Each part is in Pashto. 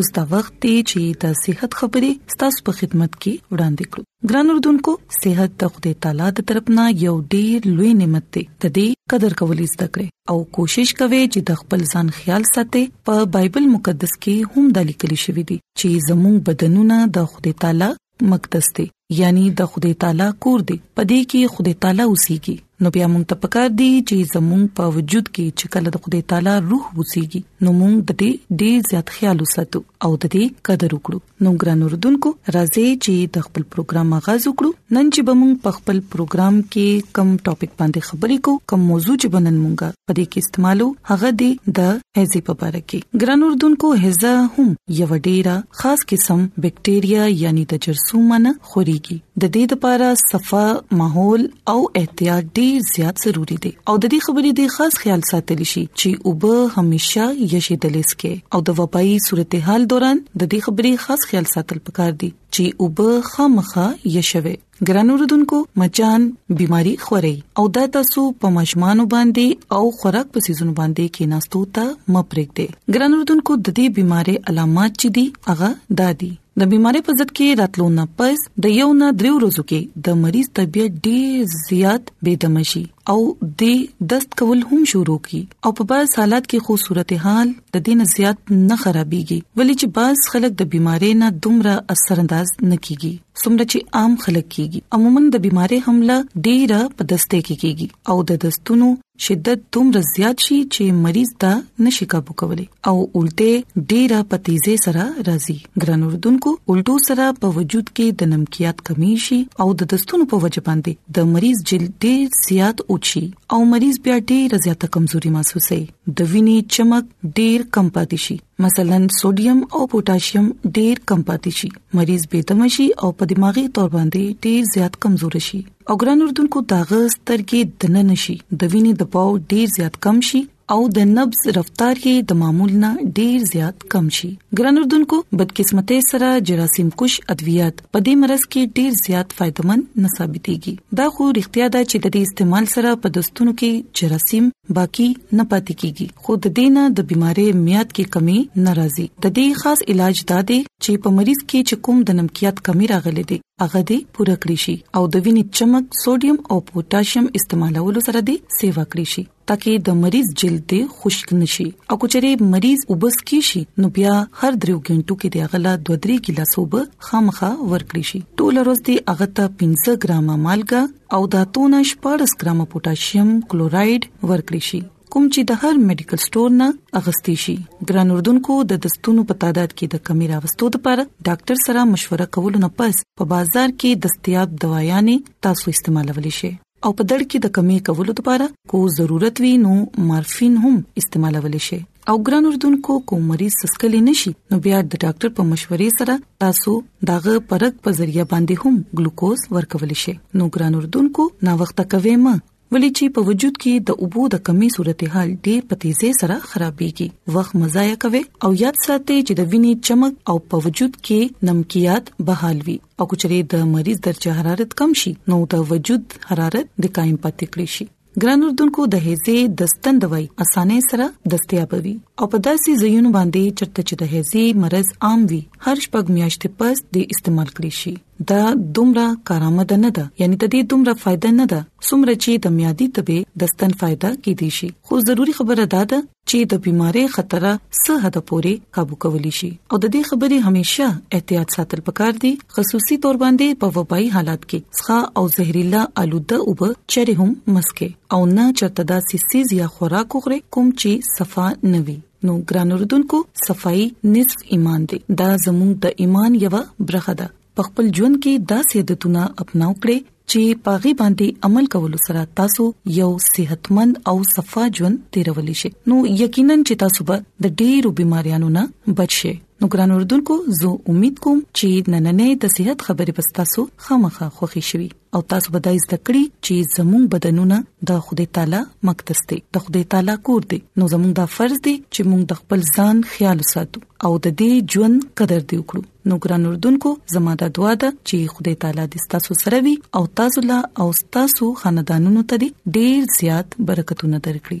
اوس دا وخت دی چې د صحت خبرې ستاسو په خدمت کې وړاندې کړو ګران اردوونکو صحت د خدای تعالی د طرفنا یو ډیر لوی نعمت دی د دې قدر کول زده کړئ او کوشش کوئ چې د خپل ځان خیال ساتئ په بایبل مقدس کې هم د لیکل شوی دی چې زموږ بدنونه د خدای تعالی مقدس دی یعنی د خدای تعالی کور دی پدې کې خدای تعالی اوسېږي نو بیا موږ ته پکار دی چې زموږ په وجود کې چې کله د خدای تعالی روح اوسېږي نو موږ د دې ډېر زیات خیال وساتو او د دې قدر وکړو نو ګران اردوونکو راځي چې د خپل پروګرام آغاز وکړو نن چې به موږ په خپل پروګرام کې کم ټاپک باندې خبرې کو کم موضوع چې بنن موږ په دې کې استعمالو هغه دی د هزي په اړه کې ګران اردوونکو هزه هم یو ډیره خاص قسم بکټریا یعنی د جرثومه نه خوريږي د دې لپاره صفه ماحول او احتیاط ډیر زیات ضروری دی او د دې خبرې د خاص خیال ساتل شي چې اوبه همیشه یشي دلیس کې او د وبایي صورتحال دوران د دې خبرې خاص خیال ساتل پکار دي چې اوبه خامخه یشوي ګران اوردونکو مچان بيماري خوري او دا تاسو په ماشومان باندې او خوراک په سيزون باندې کې ناستو ته مپرېګ دي ګران اوردونکو د دې بيماري علامات چي دي هغه دادي د بيمارۍ په ضد کې راتلو نه پس د یو نه دریو ورځو کې د مریض طبيعت ډیر زیات بيدمشي او د دست کول هم شروع کی او په بعض حالات کې خو صورتحال د دین زیات نه خرابيږي ولې چې بعض خلک د بيمارۍ نه دومره اثر انداز نه کیږي څومره چې عام خلک کیږي عموما د بيمارۍ حمله ډیره په دسته کې کیږي او د دستونو شدت دومره زیات شي چې مریض دا نشي قابو کولی او الټه ډیره په تیزه سره راځي ګران اردوونکو الټو سره په وجود کې د نمکیات کمی شي او د دستونو په وجه باندې د مریض جلد ډیر زیات اوچی او مریض بیا ډیر زیاته کمزوري محسوسوي د وینې چمک ډیر کم پاتې شي مثلا سوډیم او پوتاشیم ډیر کم پاتې شي مریض به دم شي او په دماغي تور باندې ډیر زیات کمزور شي او ګران اردوونکو داغه سترګې دنه نشي د وینې د پاو ډیر زیات کم شي او د نبض رفتار یې د معمول نه ډیر زیات کم شي ګران اردوونکو بدقسمتۍ سره جراثیم کوش ادویات په دې مرز کې ډیر زیات فائدمن نه ثابتيږي دا خو اړتیا ده چې د دې استعمال سره په دستونو کې جراثیم باقی نه پاتې کیږي خو د دې نه د بيمارۍ میعاد کې کمی نه راځي د دې خاص علاج دا دی چې په مریض کې چې کوم د نمکيات کمی راغلي دي هغه دې پوره کړی شي او د وینې چمک سوډیم او پوتاشیم استعمالولو سره دې سیوا کړی شي ترڅو د مریض جلد دې خشک نشي او کچري مریض وبس کې شي نو بیا هر دریو غنټو کې د غلا 2-3 ګلاس وب خامخا ورکړي شي ټول ورځ دې هغه ته 15 ګرامه مالګه او د تونه 14 ګرامه پوتاشیم کلوراید ورکړي شي کوم چې د هر میډیکل سٹور نه اغستې شي ګران اردوونکو د دستونو په تعداد کې د کمی راوستو لپاره ډاکټر سره مشوره کول نه پس په بازار کې دستیاب دوايانې تاسو استعمالول شي او په دړ کې د کمی کولو لپاره کو ضرورت وي نو مارفین هم استعمالول شي او ګران اردوونکو کو مریض سسکلی نشي نو بیا د ډاکټر په مشورې سره تاسو داغه پرګ په ذریعہ باندې هم ګلوکوز ورکول شي نو ګران اردوونکو نا وخت کوي ما ولې چې په وجود کې د اوبو د کمی صورتحال ډیر په تیزه سره خرابېږي وخت مزایا کوي او یاد ساتي چې د وینې چمک او په وجود کې نمکیات بحال وي او کچري د مریض درجه حرارت کم شي نو د وجود حرارت د قائم پاتې کړي شي ګران اردوونکو د هيزه د ستن دوايي اسانه سره دستیاب وي او په داسې زینو باندې چرته چې د هيزه مرز عام وي هر شپږ میاشتې پس د استعمال کړی شي دا دومره کارآمد نه ده یعنی د دې دومره فائدہ نه ده څومره چې د میادي تبه د ستن فائدہ کې دي شي خو ضروری خبره ده ده چې د بيمارۍ خطر سه حد پورې काबू کولی شي او د دې خبرې همیشه احتیاط ساتل پکار دي خصوصي تور باندې په وبای حالات کې ښه او زهريلا آلوده او به چرهم مسکه او نه چرته دا سیسیز یا خوراک خوري کوم چې صفا نوي نو ګران اردوونکو صفائی نصف ایمان دی دا زموږ د ایمان یو برخه ده په خپل ژوند کې دا سیادتونه اپناو کړئ چې پاغي باندې عمل کول سره تاسو یو صحتمند او صفا ژوند تیرول شي نو یقینا چې تاسو به د ډېرو بيماريانو نه بچ شئ نو ګران اردوونکو زه امید کوم چې نننې د صحت خبرې پستاسو خامخا خوښی شي او تاسو به دا زده کړئ چې زموږ بدنونه د خدای تعالی مقدس دي د خدای تعالی کور دي نو زموږ دا فرض دي چې موږ د خپل ځان خیال وساتو او د دې ژوند قدر دی وکړو نو ګران اردوونکو زموږ د دعا ده چې خدای تعالی دې تاسو سره وي او تاسو لا او تاسو خاندانونو ته ډیر زیات برکتونه درکړي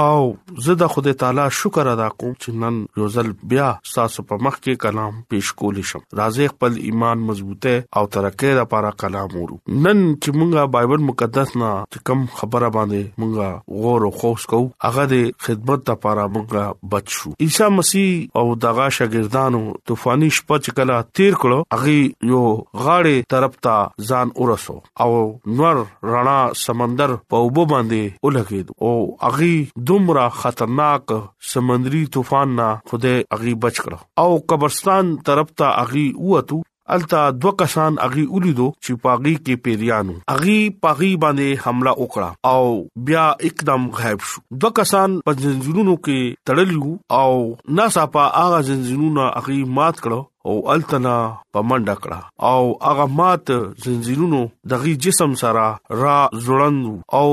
او زه د خدای تعالی شکر ادا کوم چې نن یو ځل بیا تاسو په مخ کې کلام پیش کول شم راځي خپل ایمان مضبوطه او ترقه لپاره کلام ورو نن چې مونږه بایبل مقدس نه چې کم خبره باندې مونږه غور او خوښ کو هغه د خدمت لپاره مونږه بچ شو عیسی مسیح او دغه شاګردانو طوفاني شپه چې کلا تیر کړو هغه یو غاړه طرف ته ځان ورسو او نور رڼا سمندر په وبو باندې ولګید او اغي دومره خطرناک سمندري طوفان نه خوده اغي بچ کړ او قبرستان طرف ته اغي وته التا دو کسان اغي ولیدو چې پاغي کې پیریانو اغي پاغي باندې حمله وکړه او بیا اکدم غائب شو دو کسان په زنجیرونو کې تړلیو او ناصافه اغه زنجیرونه اغي مات کړو او التنا په منډه کړه او هغه مات زنجیرونو دغه جسم سره را زړند او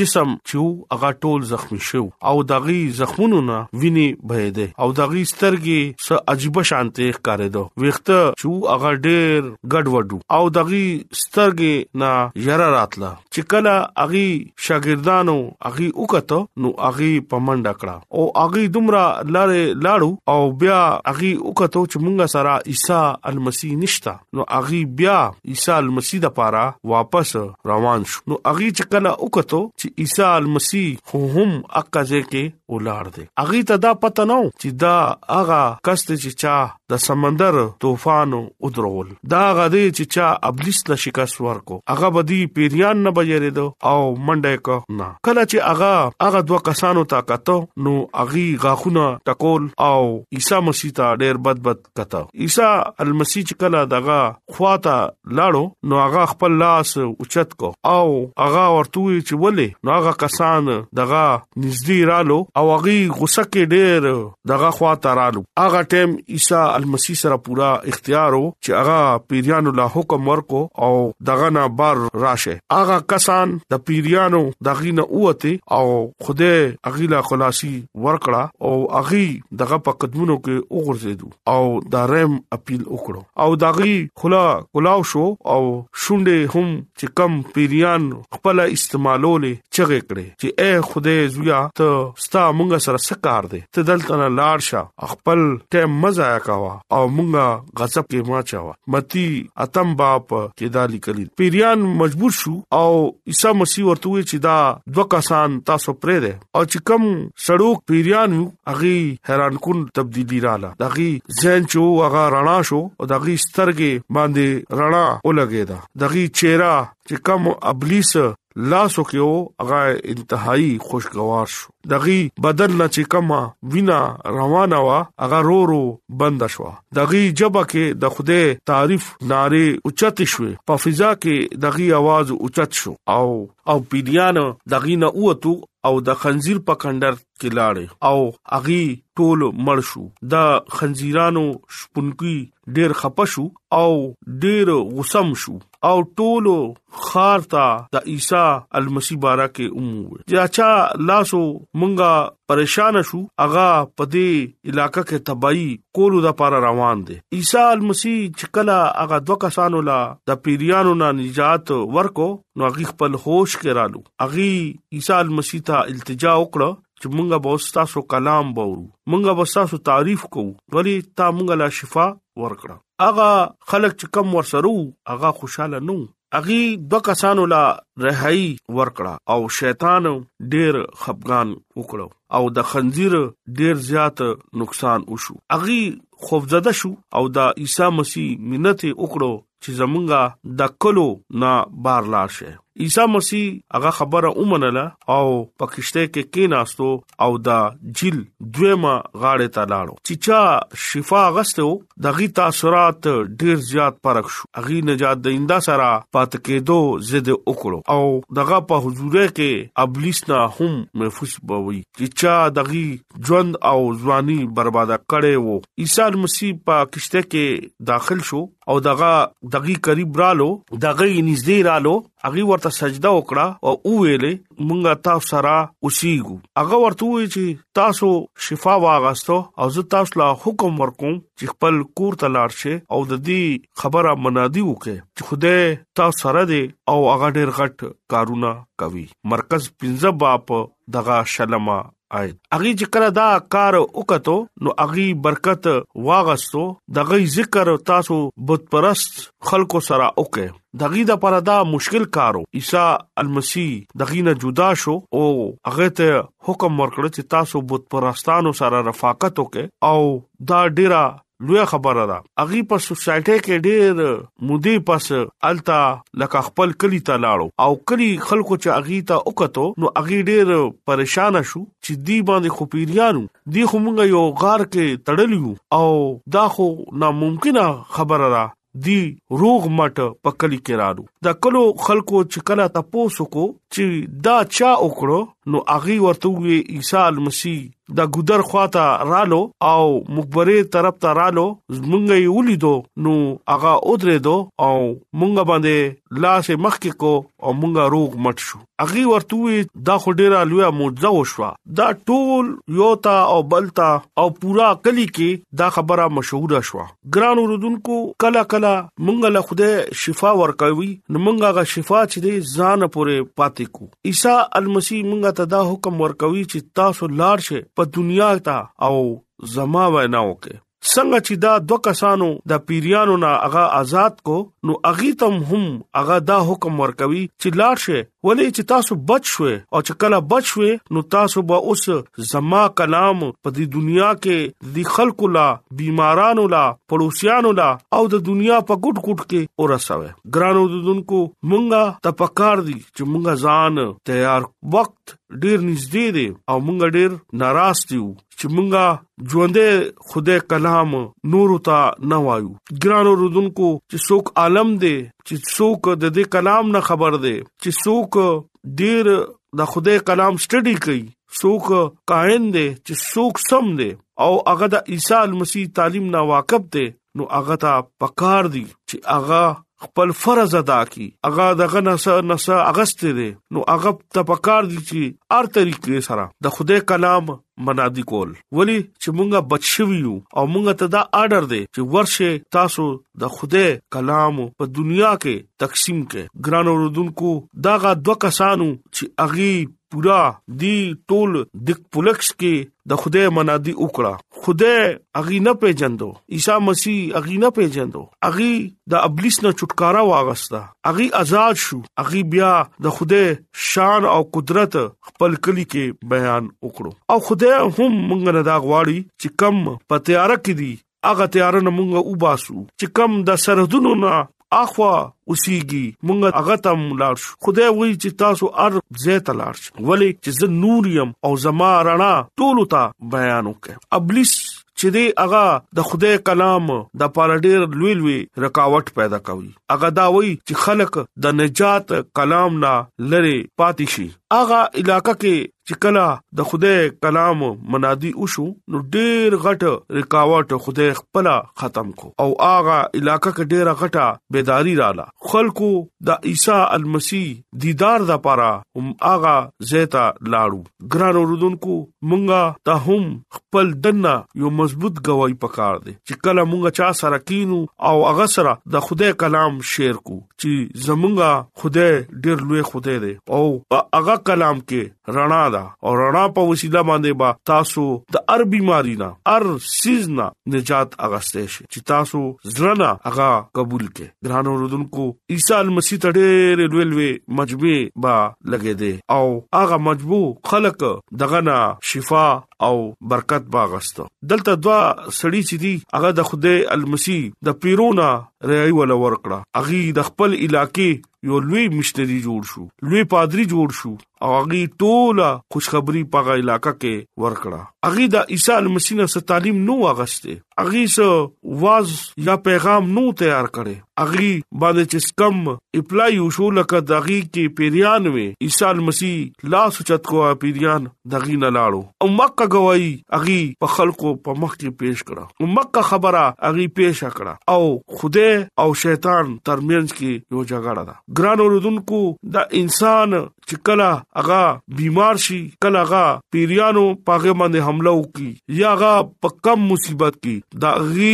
جسم چې هغه ټول زخمی شو او دغه زخمونو نه ویني بهیده او دغه سترګې س عجیب شانته ښکارېدو ویخته چې هغه ډېر ګډوډو او دغه سترګې نه یرا راتله چې کله اغي شاګردانو اغي وکړه نو اغي پمنډ کړه او اغي دومره لاره لاړو او بیا اغي وکړه چې مونږه سره عیسی المسی نشتا نو اغي بیا عیسی المسی د پاره واپس روان شو نو اغي چې کله وکړه چې عیسی المسی خو هم اقازه کې ولار دي اغي ته دا پته نو چې دا اغا کست چې چا د سمندر طوفان او درول دا غدي چې چا ابلیس له شکست ورکو هغه بدی پیریان نه بجری دو او منډه کو نه کله چې هغه هغه دوه کسانو ته کتو نو اغي غاخونه ټکول او عیسی مسیح ته ډېر بد بد کته عیسی المسیح چې کله دغه خواته لاړو نو هغه خپل لاس اوچت کو او هغه ورته وی چې ولې نو هغه کسان دغه نږدې رالو او هغه غوسه کې ډېر دغه خوا ترالو هغه ټیم عیسی المسی سره پورا اختیار وو چې هغه پیریانو له حکم ورکو او دغه نه بار راشه هغه کسان د پیریانو دغه نه اوته او خوده اغیلا خلاصي ورکړه او اغي دغه په قدمونو کې وګرځیدو او دا رحم اپیل وکړو او دغه خلا کلاو شو او شونډه هم چې کم پیریان خپل استعمالولې چغې کړې چې اے خدای زویا ته ستا مونږ سره سکار دې ته دلته نه لاړ شه خپل ټیم مزه کاوه او مونږه غصب کې ما چاوه متی اتم باپ کې دالی کلی پیریان مجبور شو او عیسی مسیح ورته وی چې دا دوه کسان تاسو پرې ده او چې کم سړوک پیریان یو اغي حیران کن تبدیلی رااله دغي ځین چې هغه رڼا شو او دغي سترګې باندې رڼا ولګیدا دغه چیرې چې کم ابلیس لاسو کې او هغه انتهایی خوشگوار شو دغه بدن نه چې کما وینا روانه وا هغه رو رو بند شو دغه جبا کې د خوده تعریف ناره اوچت شوې په فضا کې دغه आवाज اوچت شو او او پیډیان دغه نه اوتو او د خنزیر په کندر کې لاړې او اغي ټول مړ شو د خنزیرانو شپونکی ډیر خپه شو او ډیر غوسم شو او ټول خار ته د عیسی المسی بارا کې اومو چې اچھا لاسو مونږه پریشان شو اغا پدې علاقہ کې تباہي کولو د پاره روان دي عیسی المسی چې کلا اغا دوه کسانو لا د پیریانو نه نجات ورکو نو غی خپل هوش کې رالو اغي عیسی مسیح ته التجا وکړه چې مونږه به تاسو کلام باورو مونږه به تاسو تعریف کوو غلی تا مونږه لا شفا ورکړه اغه خلک چې کم ورسرو اغه خوشاله نو اغي دو کسانو لا رهایی ورکړه او شیطان ډیر خفغان وکړو او د خنزیر ډیر زیات نقصان وشو اغي خوفزده شو او د عیسی مسیح منته وکړو چې زمونږه د کلو نه بار لار شي عیسی مسیح هغه خبره ومنله او پکشته کې کیناستو او دا جیل دویمه غاړه ته لاړو چې چا شفا غستو دغه تاثیرات ډیر زیات پرخ شو اغي نجات دیندا سره پات کېدو زید وکړو او دغه په حضور کې ابلیس نه هم محفوظ بوي چې چا دغه ژوند او ځواني برباده کړي وو عیسی مسیح په کشته کې داخل شو او دغه دغه قریب رالو دغه نږدې رالو هغه ورته سجده وکړه او او ویلې مونږه تاسو سره اوسېګو هغه ورته وی چې تاسو شفا واغستو او زه تاسو لا حکم ورکوم چې خپل کور ته لاړ شئ او د دې خبره منادي وکړي چې خوده تاسو سره دی او هغه ډېر غټ کارونه کوي مرکز 15 باپ دغه شلمه اغي چې کله دا کار وکړو نو اغي برکت واغستو دغه ذکر تاسو بت پرست خلکو سره وکړي دغه د پر دا مشکل کارو عیسی المسی دغه نه جدا شو او هغه ته حکم ورکړ چې تاسو بت پرستانو سره رفاقت وکړي او دا ډیره لوی خبره ده اغي په سوسايټي کې ډېر مودي پس التا لکه خپل کلی ته لاړو او کلی خلکو چې اغي ته وکړو نو اغي ډېر پریشان شو چې دی باندې خو پیریانو دی خو مونږ یو غار کې تړلیو او دا خو ناممکنه خبره ده دی روغ مټ په کلی کې رالو د کلو خلکو چې کله تاسو کو چې دا چا وکړو نو اغي ورته وی عیسی مسیح د ګودر خواته رالو او مخبره طرف ته رالو مونږ یې ولیدو نو اغا اودره دو او مونږ باندې لاس مخ کې کو او مونږه روغ مټ شو هغه ورته وی دا خو ډیره لویه معجزه وشوه دا ټول یو تا او بلتا او پورا کلی کې دا خبره مشهوره شوه ګران اوردونکو کلا کلا مونږ له خوده شفا ورکوي نو مونږه غا شفا چې دې ځان پورې پاتې کو عیسی المسی مونږه ته دا حکم ورکوي چې تاسو لاړ شئ په دنیا ته او زما وینا وکړئ څنګه چې دا دوه کسانو د پیریانو نه هغه آزاد کو نو اغي تم هم هغه دا حکم ورکوي چې لاړ شي ولې چې تاسو بچ شوي او چې کله بچ شوي نو تاسو به اوس زما کلام په دې دنیا کې د خلکو لا بیمارانو لا پړوسیانو لا او د دنیا په ګډ ګډ کې اورسوي ګرانو دونکو مونږه تپکار دي چې مونږه ځان تیار وخت ډیر نږدې دي او مونږ ډیر ناراض یو چې مونږه ژوندې خوده کلام نور تا نه وایو ګرانو رودونکو چې څوک عالم دی چې څوک د دې کلام نه خبر دی چې څوک ډیر د خوده کلام سټډي کوي څوک کاهن دی چې څوک سم دی او هغه د عیسی مسیح تعلیم نه واقف دی نو هغه ته پکار دی چې هغه خپل فرض ادا کړي هغه دغه نسه نسه اغست دي نو هغه ته پکار دي چې هر طریقې سره د خدای کلام منادي کول ولی چې مونږه بچویو او مونږه ته دا آرډر دی چې ورشه تاسو د خدای کلام په دنیا کې تقسیم کې ګران اوردونکو داغه دوه کسانو چې اغي پورا دی ټول د پولکس کې د خدای منادي وکړه خدای اغي نه پیجندو عیسی مسیح اغي نه پیجندو اغي د ابلیس نه چھټکارا واغستا اغي آزاد شو اغي بیا د خدای شان او قدرت خپل کلی کې بیان وکړو او خدای هم مونږ نه دا غواړي چې کم پتیاره کې دي هغه تیار نه مونږه وباسو چې کم د سرحدونو نه اخوا اوسېږي مونږ هغه ته ملار شو خدای وایي چې تاسو ار زه ته لار شئ ولې چې زه نور يم او زما رڼا ټول ته بیان وکړ ابلیس چې دی هغه د خدای کلام د پاره ډیر لوی لوی رکاوټ پیدا کوي هغه دا وایي چې خلک د نجات کلام نه لری پاتې شي هغه علاقې کې چې کله د خدای کلام منادي وشو نو ډیر غټ رکاوټ خدای خپل ختم کو او هغه علاقہ کې ډیره غټه بیداری رااله خلکو د عیسی المسی دیدار د پاره هم هغه زیتا لاړو ګران اوردونکو مونږه ته هم خپل دنه یو مضبوط گواہی پکار دي چې کله مونږه چا سره کینو او هغه سره د خدای کلام شیر کو چې زمونږه خدای ډېر لوی خدای دی او په هغه کلام کې رڼا ده او رڼا په وسیله باندې با تاسو د ار بيماري نه ار سیز نه نجات اغستې شي چې تاسو زړه هغه قبول کې ګران اوردونکو عیسی مسیح ته ډېر لوی لوی مجبه با لګې دي او هغه مجبو خلق دغه نه شفا او برکت باغستو دلته دوا سړی چې دی هغه د خدای المسی د پیرونا رای ولا ورکړه اغي د خپل علاقې یو لوی مشتری جوړ شو لوی پادری جوړ شو او اغي ټوله خوشخبری په غا علاقہ کې ورکړه اغي د عیسی مسیح نه تعلیم نو واغسته اغي سو واز یا پیغام نو تیار کړي اغي باندې چې کم اپلای شو لکه دغي کې پیریان وي عیسی مسیح لا سوچت کو پیریان دغی نه لاړو او مکه گواہی اغي په خلکو په مخ کې پیش کړه او مکه خبره اغي پیش کړه او خوده او شیطان ترمنځ کې یو جګړه ده ګران اوردونکو دا انسان چې کله اغا بیمار شي کله اغا پیریانو پاغه باندې حمله وکي یا اغا په کم مصیبت کې دا غي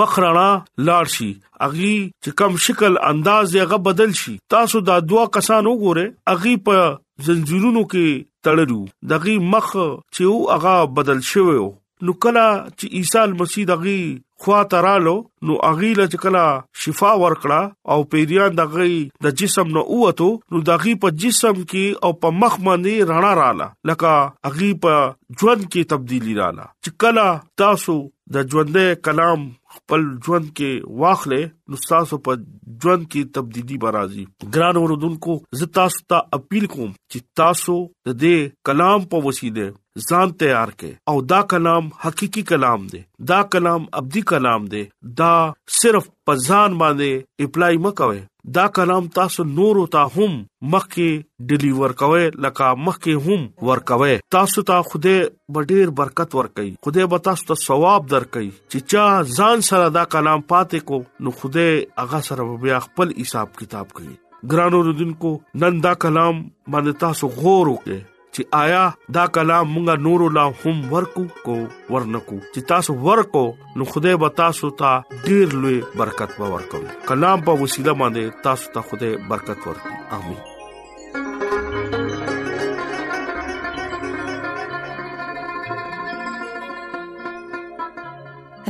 مخ رانا لاړ شي اغي چې کم شکل انداز یې غ بدل شي تاسو دا دوا کسان وګوره اغي په زنجیرونو کې تړلو دغه مخ چې او هغه بدل شوی نو کله چې عیسی مسیح دغه خوا ترالو نو اغي له کلا شفا ورکړه او پیریان دغه د جسم نو اوته نو دغه په جسم کې او په مخ باندې رڼا رااله لکه اغي په ژوند کې تبدیلی رااله چې کلا تاسو د ژوندې کلام خپل ژوند کې واخلې نو تاسو په ژوند کې تبدیلی برازي ګران اوردونکو زه تاسو ته اپیل کوم چې تاسو د دې کلام په وسیله ځان تیار کړئ او دا کلام حقيقي کلام دی دا کلام ابدي کلام دی دا صرف په ځان باندې اپلای مکوئ دا کلام تاسو نور ته هم مخکې ډیلیور کوي لکه مخکې هم ور کوي تاسو ته خوده به ډیر برکت ورکړي خدای به تاسو ته ثواب درکړي چې چا ځان سره دا کلام پاتې کو نو خدای هغه سره بیا خپل حساب کتاب کوي ګرانو رودونکو نن دا کلام باندې تاسو غور وکړئ چې آیا دا کلام مونږه نور لا هم ورکو کو ورنکو چې تاسو ورکو نو خدای به تاسو ته ډیر لوی برکت ورکړي کلام په وسیله باندې تاسو ته خدای برکت ورکړي امين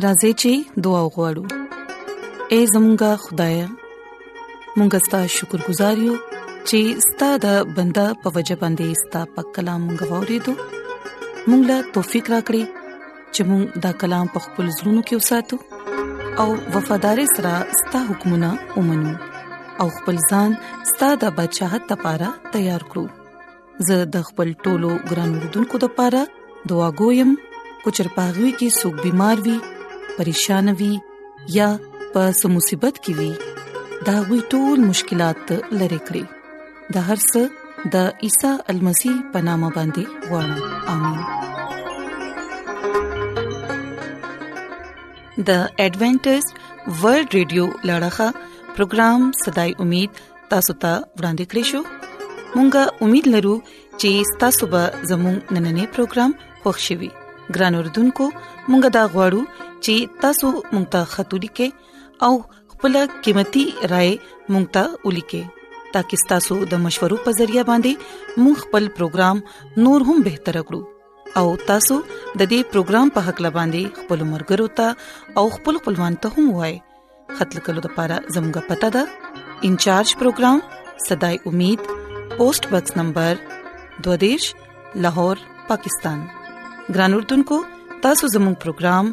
راځي چې دعا وغوړو اے زمونږ خدای مونږ ستاسو شکر گزار یو چې ستاسو د بندا په وجه باندې ستاسو په کلام غوړې دو مونږ لا توفیق راکړي چې موږ دا کلام په خپل زړونو کې وساتو او وفادار سره ستاسو حکمونه ومنو او خپل ځان ستاسو د بچاغت لپاره تیار کړو زه د خپل ټولو ګران وروډونکو لپاره دعا کوم کو چر پاغوي کې سګ بيمار وي پریشان وي یا په سمصيبت کې وي دا وي ټول مشکلات لری کړی د هر څه د عیسی المسی په نامه باندې وړم امين د ایڈونچر ورلد رادیو لړغا پروگرام صداي امید تاسو ته ورانده کړی شو مونږه امید لرو چې تاسو به زموږ نننې پروګرام خوښیوي ګران اوردونکو مونږه دا غواړو چې تاسو مونږ ته خاطري کې او خپل قیمتي رائے مونږ ته ولیکې ترڅو تاسو د مشورو په ذریعہ باندې مونږ خپل پروګرام نور هم بهتر کړو او تاسو د دې پروګرام په حق لباندې خپل مرګرو ته او خپل خپلوان ته هم وایي خپل کلو د پاره زموږه پته ده انچارج پروګرام صداي امید پوسټ باکس نمبر 22 لاهور پاکستان ګران اردوونکو تاسو زموږ پروگرام